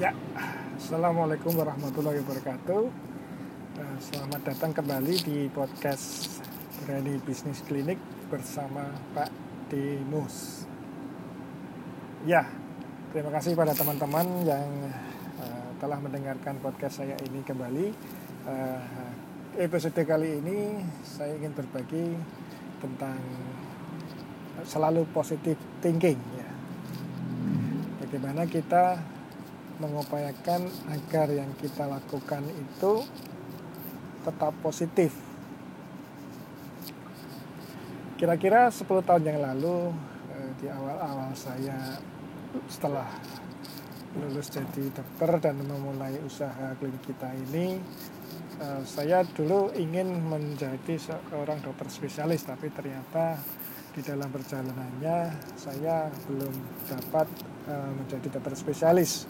Ya, Assalamualaikum warahmatullahi wabarakatuh. Eh, Selamat datang kembali di podcast Berani Bisnis Klinik bersama Pak Dimus. Ya, terima kasih pada teman-teman yang eh, telah mendengarkan podcast saya ini kembali. Eh, episode kali ini saya ingin berbagi tentang selalu positif thinking ya. Bagaimana kita mengupayakan agar yang kita lakukan itu tetap positif. Kira-kira 10 tahun yang lalu eh, di awal-awal saya setelah lulus jadi dokter dan memulai usaha klinik kita ini eh, saya dulu ingin menjadi seorang dokter spesialis tapi ternyata di dalam perjalanannya saya belum dapat eh, menjadi dokter spesialis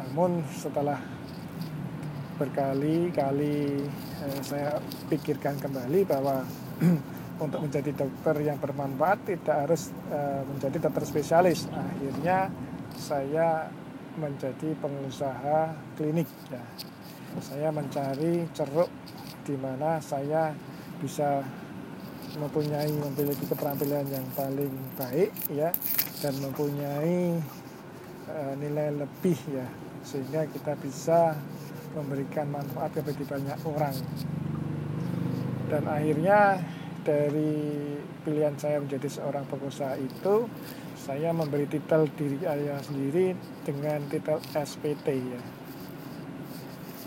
namun setelah berkali-kali eh, saya pikirkan kembali bahwa untuk menjadi dokter yang bermanfaat tidak harus eh, menjadi dokter spesialis. Akhirnya saya menjadi pengusaha klinik. Ya. Saya mencari ceruk di mana saya bisa mempunyai memiliki keterampilan yang paling baik ya dan mempunyai uh, nilai lebih ya sehingga kita bisa memberikan manfaat kepada banyak orang. Dan akhirnya dari pilihan saya menjadi seorang pengusaha itu saya memberi titel diri saya sendiri dengan titel SPT ya.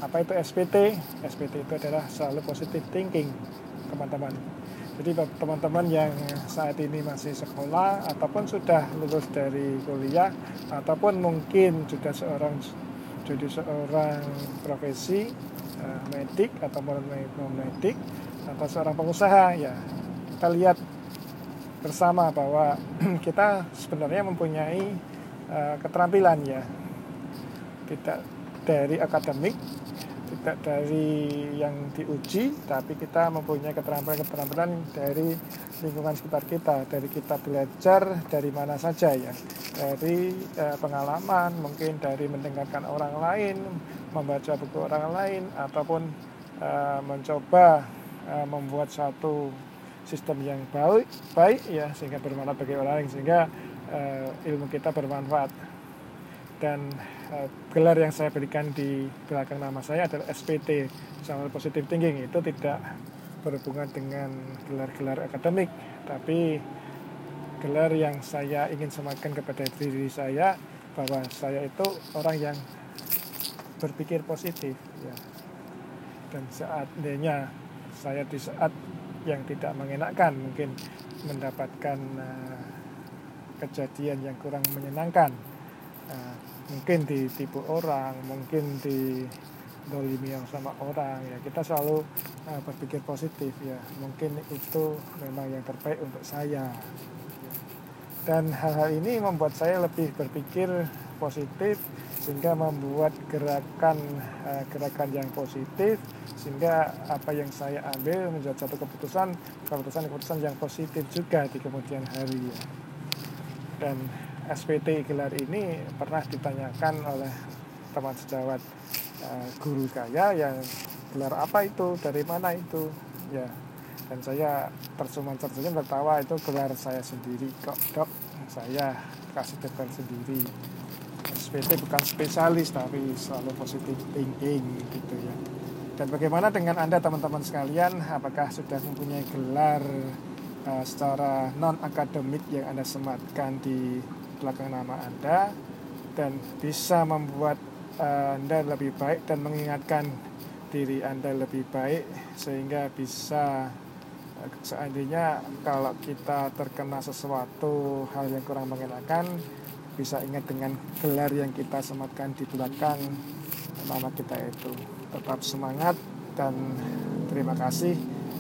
Apa itu SPT? SPT itu adalah selalu positive thinking teman-teman jadi teman-teman yang saat ini masih sekolah ataupun sudah lulus dari kuliah ataupun mungkin sudah seorang jadi seorang profesi uh, medik atau non medik atau seorang pengusaha ya kita lihat bersama bahwa kita sebenarnya mempunyai uh, keterampilan ya. Tidak dari akademik tidak dari yang diuji tapi kita mempunyai keterampilan-keterampilan dari lingkungan sekitar kita dari kita belajar dari mana saja ya. Dari eh, pengalaman mungkin dari mendengarkan orang lain membaca buku orang lain ataupun eh, mencoba eh, membuat satu sistem yang baik baik ya sehingga bermanfaat bagi orang lain sehingga eh, ilmu kita bermanfaat dan uh, gelar yang saya berikan di belakang nama saya adalah SPT sama Positive Thinking. Itu tidak berhubungan dengan gelar-gelar akademik tapi gelar yang saya ingin sematkan kepada diri saya bahwa saya itu orang yang berpikir positif ya. Dan seandainya saya di saat yang tidak mengenakkan mungkin mendapatkan uh, kejadian yang kurang menyenangkan uh, mungkin ditipu orang mungkin di dolimi yang sama orang ya kita selalu uh, berpikir positif ya mungkin itu memang yang terbaik untuk saya dan hal-hal ini membuat saya lebih berpikir positif sehingga membuat gerakan uh, gerakan yang positif sehingga apa yang saya ambil menjadi satu keputusan keputusan keputusan yang positif juga di kemudian hari ya. dan SPT gelar ini pernah ditanyakan oleh teman sejawat uh, guru saya yang gelar apa itu dari mana itu. Ya dan saya tersenyum tersenyum tertawa itu gelar saya sendiri kok dok. Saya kasih gelar sendiri. SPT bukan spesialis tapi selalu positif thinking gitu ya. Dan bagaimana dengan anda teman-teman sekalian? Apakah sudah mempunyai gelar uh, secara non akademik yang anda sematkan di belakang nama Anda dan bisa membuat uh, Anda lebih baik dan mengingatkan diri Anda lebih baik sehingga bisa uh, seandainya kalau kita terkena sesuatu hal yang kurang mengenakan bisa ingat dengan gelar yang kita sematkan di belakang nama kita itu. Tetap semangat dan terima kasih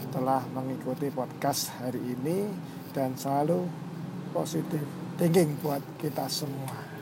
telah mengikuti podcast hari ini dan selalu positif thinking buat kita semua.